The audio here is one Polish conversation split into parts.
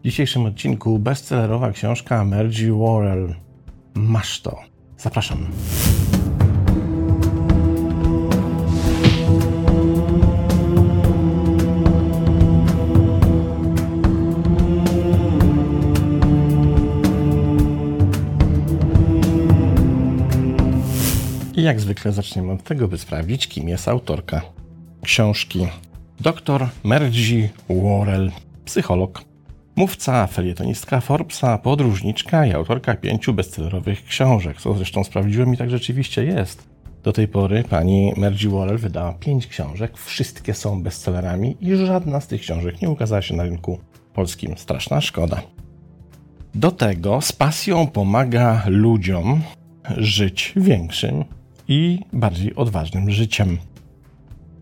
W dzisiejszym odcinku bestsellerowa książka Mergy Worrell. Masz to. Zapraszam. I jak zwykle zaczniemy od tego, by sprawdzić, kim jest autorka książki. Dr Mergy Worrell, psycholog, mówca, felietonistka Forbesa, podróżniczka i autorka pięciu bestsellerowych książek, co zresztą sprawdziłem i tak rzeczywiście jest. Do tej pory pani Mergy Worrell wydała pięć książek, wszystkie są bestsellerami i żadna z tych książek nie ukazała się na rynku polskim. Straszna szkoda. Do tego z pasją pomaga ludziom żyć większym i bardziej odważnym życiem.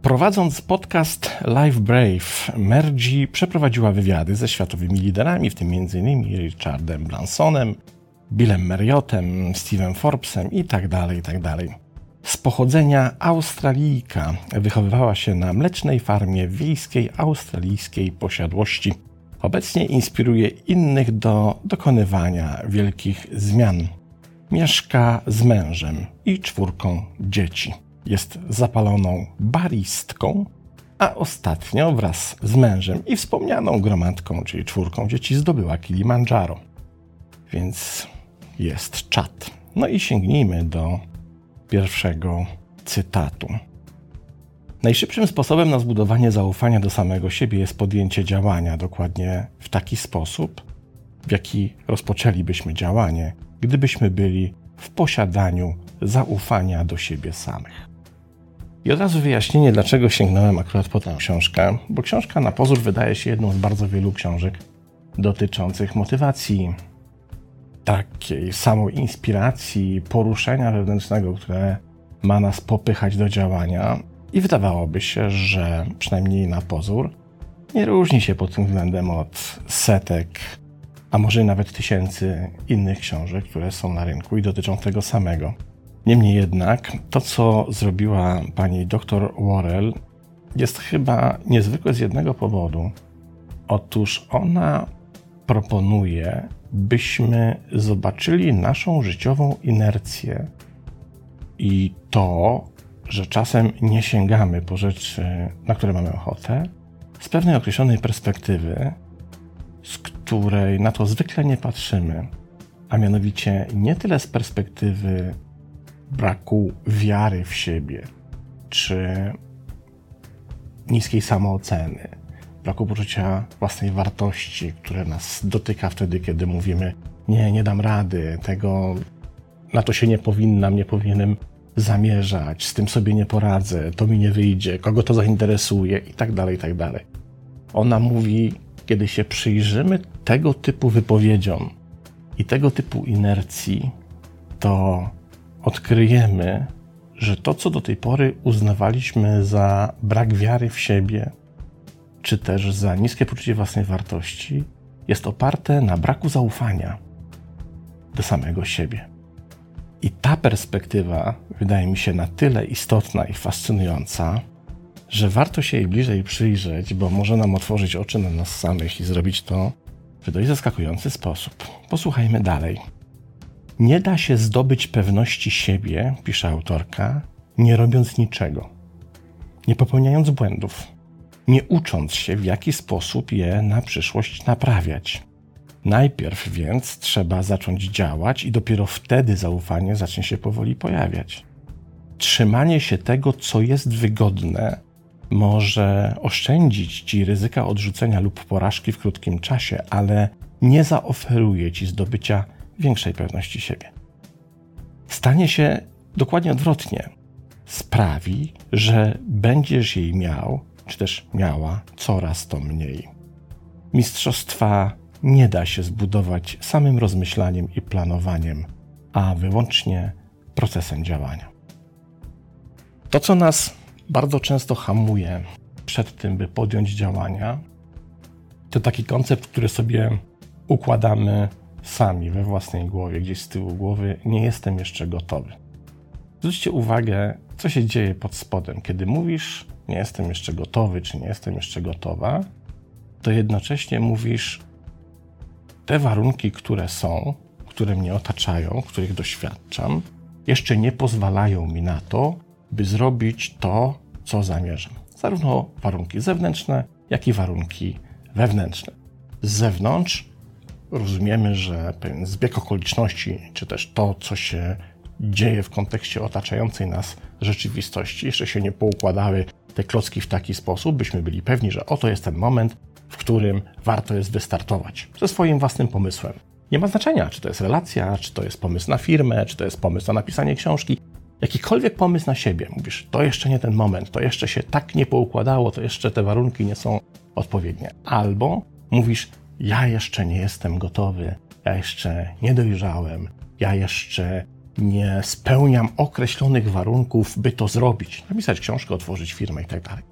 Prowadząc podcast Live Brave, Mergy przeprowadziła wywiady ze światowymi liderami, w tym m.in. Richardem Bransonem, Billem Marriottem, Steve'em Forbesem itd., tak itd. Tak Z pochodzenia Australijka wychowywała się na mlecznej farmie wiejskiej australijskiej posiadłości. Obecnie inspiruje innych do dokonywania wielkich zmian. Mieszka z mężem i czwórką dzieci. Jest zapaloną baristką, a ostatnio wraz z mężem i wspomnianą gromadką, czyli czwórką dzieci, zdobyła Kilimandżaro. Więc jest czat. No i sięgnijmy do pierwszego cytatu. Najszybszym sposobem na zbudowanie zaufania do samego siebie jest podjęcie działania dokładnie w taki sposób, w jaki rozpoczęlibyśmy działanie, gdybyśmy byli w posiadaniu zaufania do siebie samych. I od razu wyjaśnienie, dlaczego sięgnąłem akurat po tę książkę, bo książka na pozór wydaje się jedną z bardzo wielu książek dotyczących motywacji, takiej samej inspiracji, poruszenia wewnętrznego, które ma nas popychać do działania. I wydawałoby się, że przynajmniej na pozór nie różni się pod tym względem od setek a może nawet tysięcy innych książek, które są na rynku i dotyczą tego samego. Niemniej jednak to, co zrobiła pani dr Worrell, jest chyba niezwykłe z jednego powodu. Otóż ona proponuje, byśmy zobaczyli naszą życiową inercję i to, że czasem nie sięgamy po rzeczy, na które mamy ochotę, z pewnej określonej perspektywy, z której na to zwykle nie patrzymy, a mianowicie nie tyle z perspektywy braku wiary w siebie, czy niskiej samooceny, braku poczucia własnej wartości, które nas dotyka wtedy, kiedy mówimy: Nie, nie dam rady, tego na to się nie powinnam, nie powinienem zamierzać, z tym sobie nie poradzę, to mi nie wyjdzie, kogo to zainteresuje i tak dalej, i tak dalej. Ona mówi kiedy się przyjrzymy tego typu wypowiedziom i tego typu inercji, to odkryjemy, że to, co do tej pory uznawaliśmy za brak wiary w siebie, czy też za niskie poczucie własnej wartości, jest oparte na braku zaufania do samego siebie. I ta perspektywa wydaje mi się na tyle istotna i fascynująca, że warto się jej bliżej przyjrzeć, bo może nam otworzyć oczy na nas samych i zrobić to w dość zaskakujący sposób. Posłuchajmy dalej. Nie da się zdobyć pewności siebie, pisze autorka, nie robiąc niczego, nie popełniając błędów, nie ucząc się, w jaki sposób je na przyszłość naprawiać. Najpierw więc trzeba zacząć działać, i dopiero wtedy zaufanie zacznie się powoli pojawiać. Trzymanie się tego, co jest wygodne, może oszczędzić ci ryzyka odrzucenia lub porażki w krótkim czasie, ale nie zaoferuje ci zdobycia większej pewności siebie. Stanie się dokładnie odwrotnie. Sprawi, że będziesz jej miał, czy też miała coraz to mniej. Mistrzostwa nie da się zbudować samym rozmyślaniem i planowaniem, a wyłącznie procesem działania. To, co nas bardzo często hamuje przed tym, by podjąć działania, to taki koncept, który sobie układamy sami we własnej głowie, gdzieś z tyłu głowy, nie jestem jeszcze gotowy. Zwróćcie uwagę, co się dzieje pod spodem. Kiedy mówisz, nie jestem jeszcze gotowy, czy nie jestem jeszcze gotowa, to jednocześnie mówisz, te warunki, które są, które mnie otaczają, których doświadczam, jeszcze nie pozwalają mi na to, by zrobić to, co zamierzam. Zarówno warunki zewnętrzne, jak i warunki wewnętrzne. Z zewnątrz rozumiemy, że pewien zbieg okoliczności, czy też to, co się dzieje w kontekście otaczającej nas rzeczywistości, jeszcze się nie poukładały te klocki w taki sposób, byśmy byli pewni, że oto jest ten moment, w którym warto jest wystartować ze swoim własnym pomysłem. Nie ma znaczenia, czy to jest relacja, czy to jest pomysł na firmę, czy to jest pomysł na napisanie książki. Jakikolwiek pomysł na siebie, mówisz, to jeszcze nie ten moment, to jeszcze się tak nie poukładało, to jeszcze te warunki nie są odpowiednie. Albo mówisz, ja jeszcze nie jestem gotowy, ja jeszcze nie dojrzałem, ja jeszcze nie spełniam określonych warunków, by to zrobić, napisać książkę, otworzyć firmę i tak.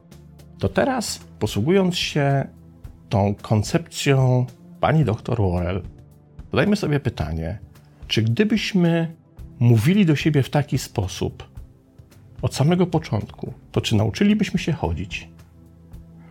To teraz, posługując się tą koncepcją pani doktor Worrell, zadajmy sobie pytanie, czy gdybyśmy mówili do siebie w taki sposób od samego początku, to czy nauczylibyśmy się chodzić?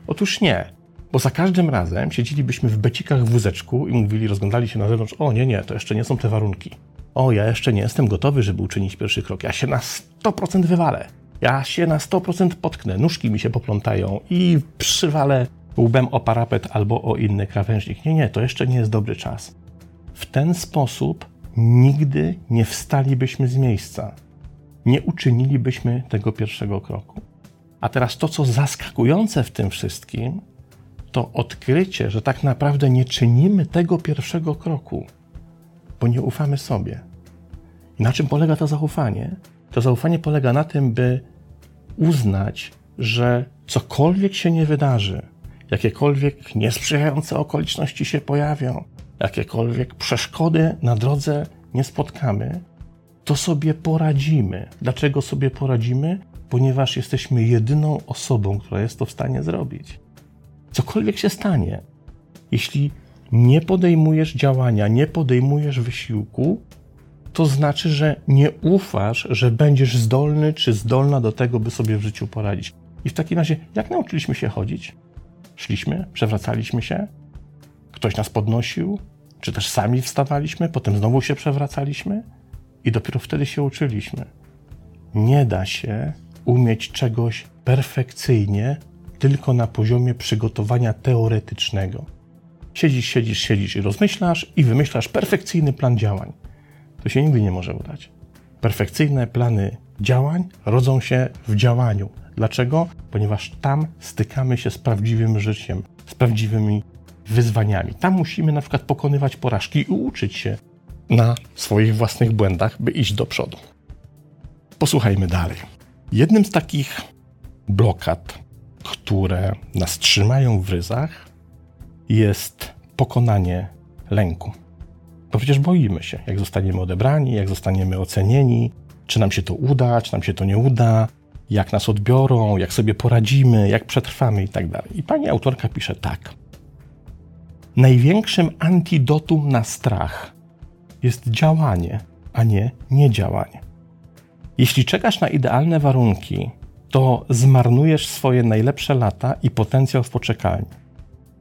Otóż nie, bo za każdym razem siedzielibyśmy w becikach w wózeczku i mówili, rozglądali się na zewnątrz, o nie, nie, to jeszcze nie są te warunki. O, ja jeszcze nie jestem gotowy, żeby uczynić pierwszy krok. Ja się na 100% wywalę. Ja się na 100% potknę, nóżki mi się poplątają i przywalę łbem o parapet albo o inny krawężnik. Nie, nie, to jeszcze nie jest dobry czas. W ten sposób nigdy nie wstalibyśmy z miejsca. Nie uczynilibyśmy tego pierwszego kroku. A teraz to, co zaskakujące w tym wszystkim, to odkrycie, że tak naprawdę nie czynimy tego pierwszego kroku, bo nie ufamy sobie. I na czym polega to zaufanie? To zaufanie polega na tym, by uznać, że cokolwiek się nie wydarzy, jakiekolwiek niesprzyjające okoliczności się pojawią, jakiekolwiek przeszkody na drodze nie spotkamy, to sobie poradzimy. Dlaczego sobie poradzimy? Ponieważ jesteśmy jedyną osobą, która jest to w stanie zrobić. Cokolwiek się stanie, jeśli nie podejmujesz działania, nie podejmujesz wysiłku, to znaczy, że nie ufasz, że będziesz zdolny czy zdolna do tego, by sobie w życiu poradzić. I w takim razie, jak nauczyliśmy się chodzić? Szliśmy, przewracaliśmy się, ktoś nas podnosił, czy też sami wstawaliśmy, potem znowu się przewracaliśmy i dopiero wtedy się uczyliśmy. Nie da się umieć czegoś perfekcyjnie tylko na poziomie przygotowania teoretycznego. Siedzisz, siedzisz, siedzisz i rozmyślasz i wymyślasz perfekcyjny plan działań. To się nigdy nie może udać. Perfekcyjne plany działań rodzą się w działaniu. Dlaczego? Ponieważ tam stykamy się z prawdziwym życiem, z prawdziwymi wyzwaniami. Tam musimy na przykład pokonywać porażki i uczyć się na swoich własnych błędach, by iść do przodu. Posłuchajmy dalej. Jednym z takich blokad, które nas trzymają w ryzach, jest pokonanie lęku. Bo przecież boimy się, jak zostaniemy odebrani, jak zostaniemy ocenieni, czy nam się to uda, czy nam się to nie uda, jak nas odbiorą, jak sobie poradzimy, jak przetrwamy i tak. I pani autorka pisze tak. Największym antidotum na strach jest działanie, a nie niedziałanie. Jeśli czekasz na idealne warunki, to zmarnujesz swoje najlepsze lata i potencjał w poczekalni.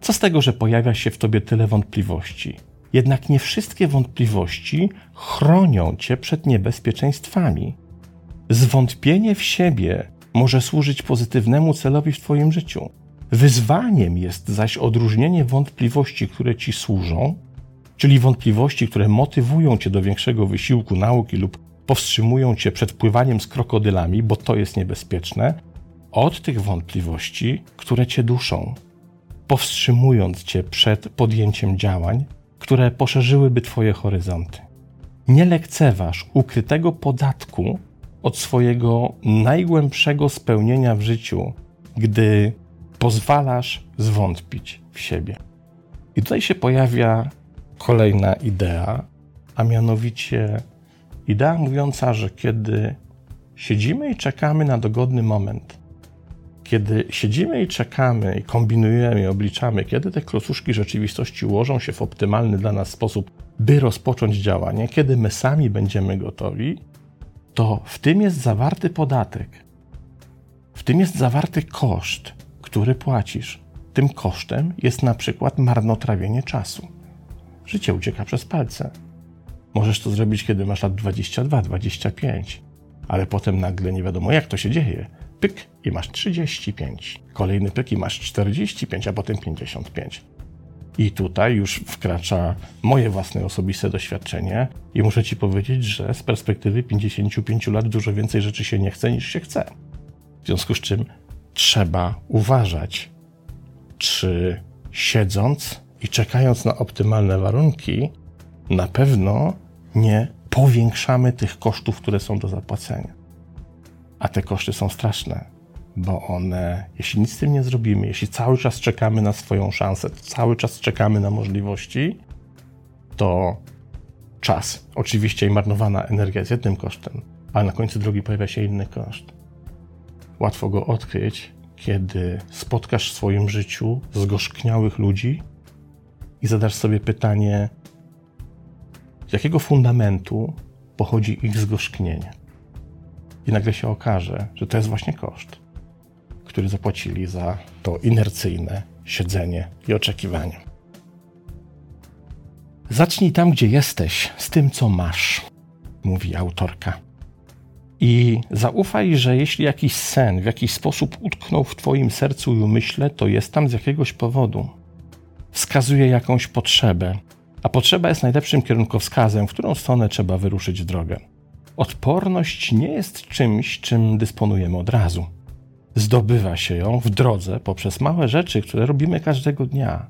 Co z tego, że pojawia się w tobie tyle wątpliwości? Jednak nie wszystkie wątpliwości chronią cię przed niebezpieczeństwami. Zwątpienie w siebie może służyć pozytywnemu celowi w twoim życiu. Wyzwaniem jest zaś odróżnienie wątpliwości, które ci służą, czyli wątpliwości, które motywują cię do większego wysiłku nauki lub powstrzymują cię przed pływaniem z krokodylami, bo to jest niebezpieczne, od tych wątpliwości, które cię duszą, powstrzymując cię przed podjęciem działań, które poszerzyłyby twoje horyzonty. Nie lekceważ ukrytego podatku od swojego najgłębszego spełnienia w życiu, gdy pozwalasz zwątpić w siebie. I tutaj się pojawia kolejna idea, a mianowicie idea mówiąca, że kiedy siedzimy i czekamy na dogodny moment, kiedy siedzimy i czekamy, i kombinujemy, i obliczamy, kiedy te klocuszki rzeczywistości ułożą się w optymalny dla nas sposób, by rozpocząć działanie, kiedy my sami będziemy gotowi, to w tym jest zawarty podatek. W tym jest zawarty koszt, który płacisz. Tym kosztem jest na przykład marnotrawienie czasu. Życie ucieka przez palce. Możesz to zrobić, kiedy masz lat 22, 25, ale potem nagle nie wiadomo, jak to się dzieje. Pyk i masz 35. Kolejny pyk i masz 45, a potem 55. I tutaj już wkracza moje własne osobiste doświadczenie i muszę Ci powiedzieć, że z perspektywy 55 lat dużo więcej rzeczy się nie chce niż się chce. W związku z czym trzeba uważać, czy siedząc i czekając na optymalne warunki, na pewno nie powiększamy tych kosztów, które są do zapłacenia. A te koszty są straszne, bo one, jeśli nic z tym nie zrobimy, jeśli cały czas czekamy na swoją szansę, cały czas czekamy na możliwości, to czas, oczywiście i marnowana energia jest jednym kosztem, ale na końcu drogi pojawia się inny koszt. Łatwo go odkryć, kiedy spotkasz w swoim życiu zgorzkniałych ludzi i zadasz sobie pytanie, z jakiego fundamentu pochodzi ich zgorzknienie. I nagle się okaże, że to jest właśnie koszt, który zapłacili za to inercyjne siedzenie i oczekiwanie. Zacznij tam, gdzie jesteś, z tym, co masz, mówi autorka. I zaufaj, że jeśli jakiś sen w jakiś sposób utknął w Twoim sercu i umyśle, to jest tam z jakiegoś powodu. Wskazuje jakąś potrzebę, a potrzeba jest najlepszym kierunkowskazem, w którą stronę trzeba wyruszyć w drogę. Odporność nie jest czymś, czym dysponujemy od razu. Zdobywa się ją w drodze poprzez małe rzeczy, które robimy każdego dnia.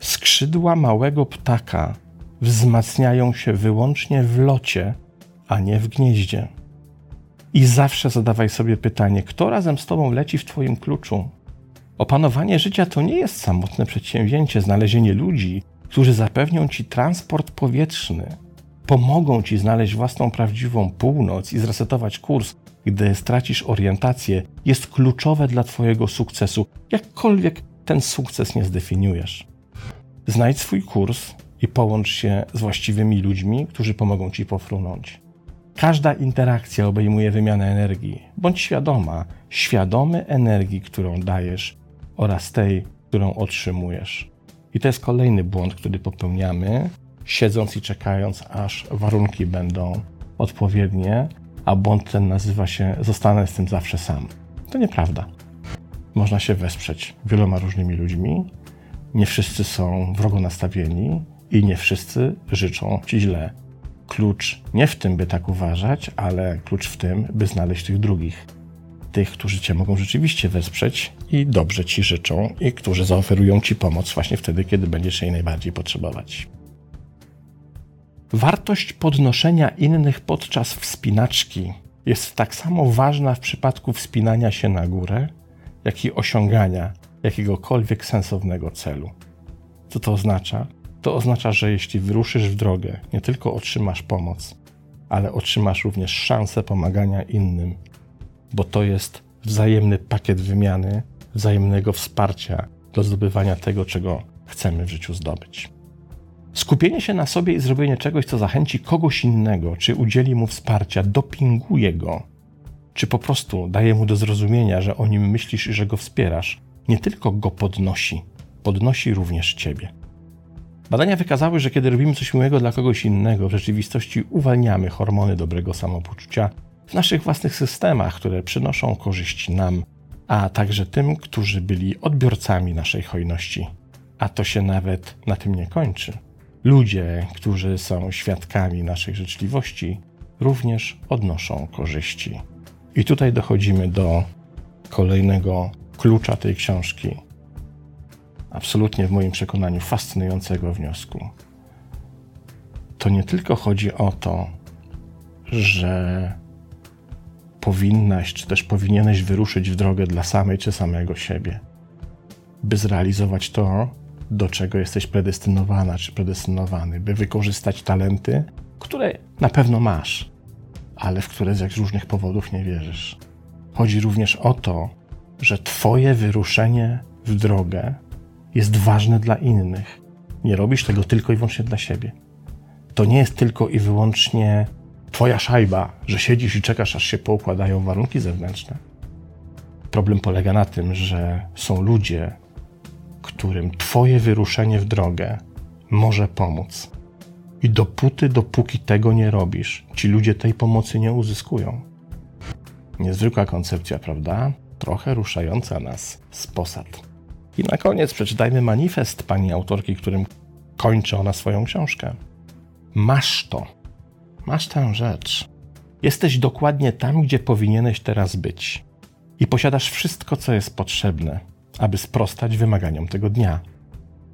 Skrzydła małego ptaka wzmacniają się wyłącznie w locie, a nie w gnieździe. I zawsze zadawaj sobie pytanie, kto razem z tobą leci w twoim kluczu. Opanowanie życia to nie jest samotne przedsięwzięcie, znalezienie ludzi, którzy zapewnią ci transport powietrzny, pomogą ci znaleźć własną prawdziwą północ i zresetować kurs, gdy stracisz orientację, jest kluczowe dla Twojego sukcesu, jakkolwiek ten sukces nie zdefiniujesz. Znajdź swój kurs i połącz się z właściwymi ludźmi, którzy pomogą Ci pofrunąć. Każda interakcja obejmuje wymianę energii. Bądź świadoma, świadomy energii, którą dajesz oraz tej, którą otrzymujesz. I to jest kolejny błąd, który popełniamy, siedząc i czekając, aż warunki będą odpowiednie, a błąd ten nazywa się zostanę z tym zawsze sam. To nieprawda. Można się wesprzeć wieloma różnymi ludźmi. Nie wszyscy są wrogo nastawieni i nie wszyscy życzą ci źle. Klucz nie w tym, by tak uważać, ale klucz w tym, by znaleźć tych drugich. Tych, którzy cię mogą rzeczywiście wesprzeć i dobrze ci życzą, i którzy zaoferują ci pomoc właśnie wtedy, kiedy będziesz jej najbardziej potrzebować. Wartość podnoszenia innych podczas wspinaczki jest tak samo ważna w przypadku wspinania się na górę, jak i osiągania jakiegokolwiek sensownego celu. Co to oznacza? To oznacza, że jeśli wyruszysz w drogę, nie tylko otrzymasz pomoc, ale otrzymasz również szansę pomagania innym, bo to jest wzajemny pakiet wymiany, wzajemnego wsparcia do zdobywania tego, czego chcemy w życiu zdobyć. Skupienie się na sobie i zrobienie czegoś, co zachęci kogoś innego, czy udzieli mu wsparcia, dopinguje go, czy po prostu daje mu do zrozumienia, że o nim myślisz i że go wspierasz, nie tylko go podnosi, podnosi również ciebie. Badania wykazały, że kiedy robimy coś miłego dla kogoś innego, w rzeczywistości uwalniamy hormony dobrego samopoczucia w naszych własnych systemach, które przynoszą korzyści nam, a także tym, którzy byli odbiorcami naszej hojności. A to się nawet na tym nie kończy. Ludzie, którzy są świadkami naszej życzliwości, również odnoszą korzyści. I tutaj dochodzimy do kolejnego klucza tej książki. Absolutnie w moim przekonaniu fascynującego wniosku. To nie tylko chodzi o to, że powinnaś, czy też powinieneś wyruszyć w drogę dla samej czy samego siebie, by zrealizować to, do czego jesteś predestynowana czy predestynowany, by wykorzystać talenty, które na pewno masz, ale w które z jakichś różnych powodów nie wierzysz. Chodzi również o to, że Twoje wyruszenie w drogę jest ważne dla innych. Nie robisz tego tylko i wyłącznie dla siebie. To nie jest tylko i wyłącznie Twoja szajba, że siedzisz i czekasz, aż się poukładają warunki zewnętrzne. Problem polega na tym, że są ludzie, którym Twoje wyruszenie w drogę może pomóc. I dopóty, dopóki tego nie robisz, ci ludzie tej pomocy nie uzyskują. Niezwykła koncepcja, prawda? Trochę ruszająca nas z posad. I na koniec przeczytajmy manifest pani autorki, którym kończy ona swoją książkę. Masz to. Masz tę rzecz. Jesteś dokładnie tam, gdzie powinieneś teraz być. I posiadasz wszystko, co jest potrzebne, aby sprostać wymaganiom tego dnia.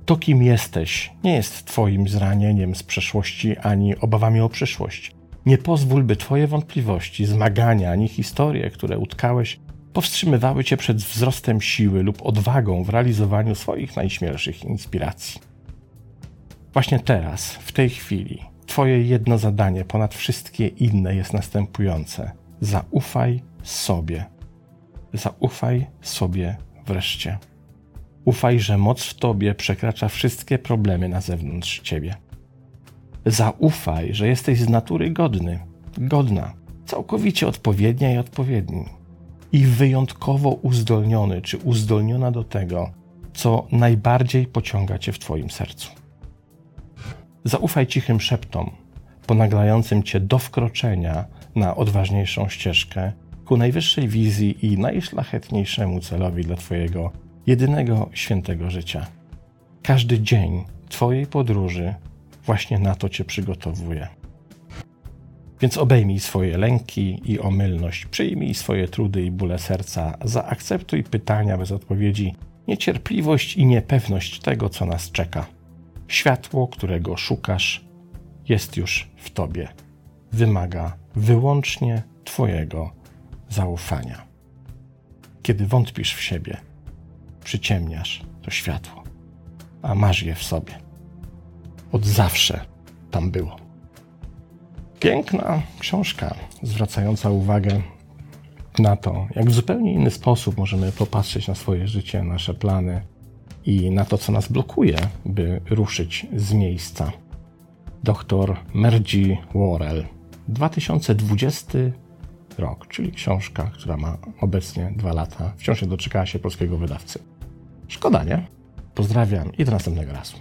To, kim jesteś, nie jest Twoim zranieniem z przeszłości ani obawami o przyszłość. Nie pozwól, by Twoje wątpliwości, zmagania ani historie, które utkałeś, powstrzymywały Cię przed wzrostem siły lub odwagą w realizowaniu swoich najśmielszych inspiracji. Właśnie teraz, w tej chwili, Twoje jedno zadanie ponad wszystkie inne jest następujące: zaufaj sobie. Zaufaj sobie wreszcie. Ufaj, że moc w Tobie przekracza wszystkie problemy na zewnątrz Ciebie. Zaufaj, że jesteś z natury godny, godna, całkowicie odpowiednia i odpowiedni. I wyjątkowo uzdolniony czy uzdolniona do tego, co najbardziej pociąga Cię w Twoim sercu. Zaufaj cichym szeptom, ponaglającym Cię do wkroczenia na odważniejszą ścieżkę ku najwyższej wizji i najszlachetniejszemu celowi dla Twojego jedynego świętego życia. Każdy dzień Twojej podróży właśnie na to Cię przygotowuje. Więc obejmij swoje lęki i omylność, przyjmij swoje trudy i bóle serca, zaakceptuj pytania bez odpowiedzi, niecierpliwość i niepewność tego, co nas czeka. Światło, którego szukasz, jest już w Tobie. Wymaga wyłącznie Twojego zaufania. Kiedy wątpisz w siebie, przyciemniasz to światło, a masz je w sobie. Od zawsze tam było. Piękna książka, zwracająca uwagę na to, jak w zupełnie inny sposób możemy popatrzeć na swoje życie, nasze plany i na to, co nas blokuje, by ruszyć z miejsca. Doktor Mergi Worrell, 2020 rok, czyli książka, która ma obecnie dwa lata, wciąż nie doczekała się polskiego wydawcy. Szkoda, nie? Pozdrawiam i do następnego razu.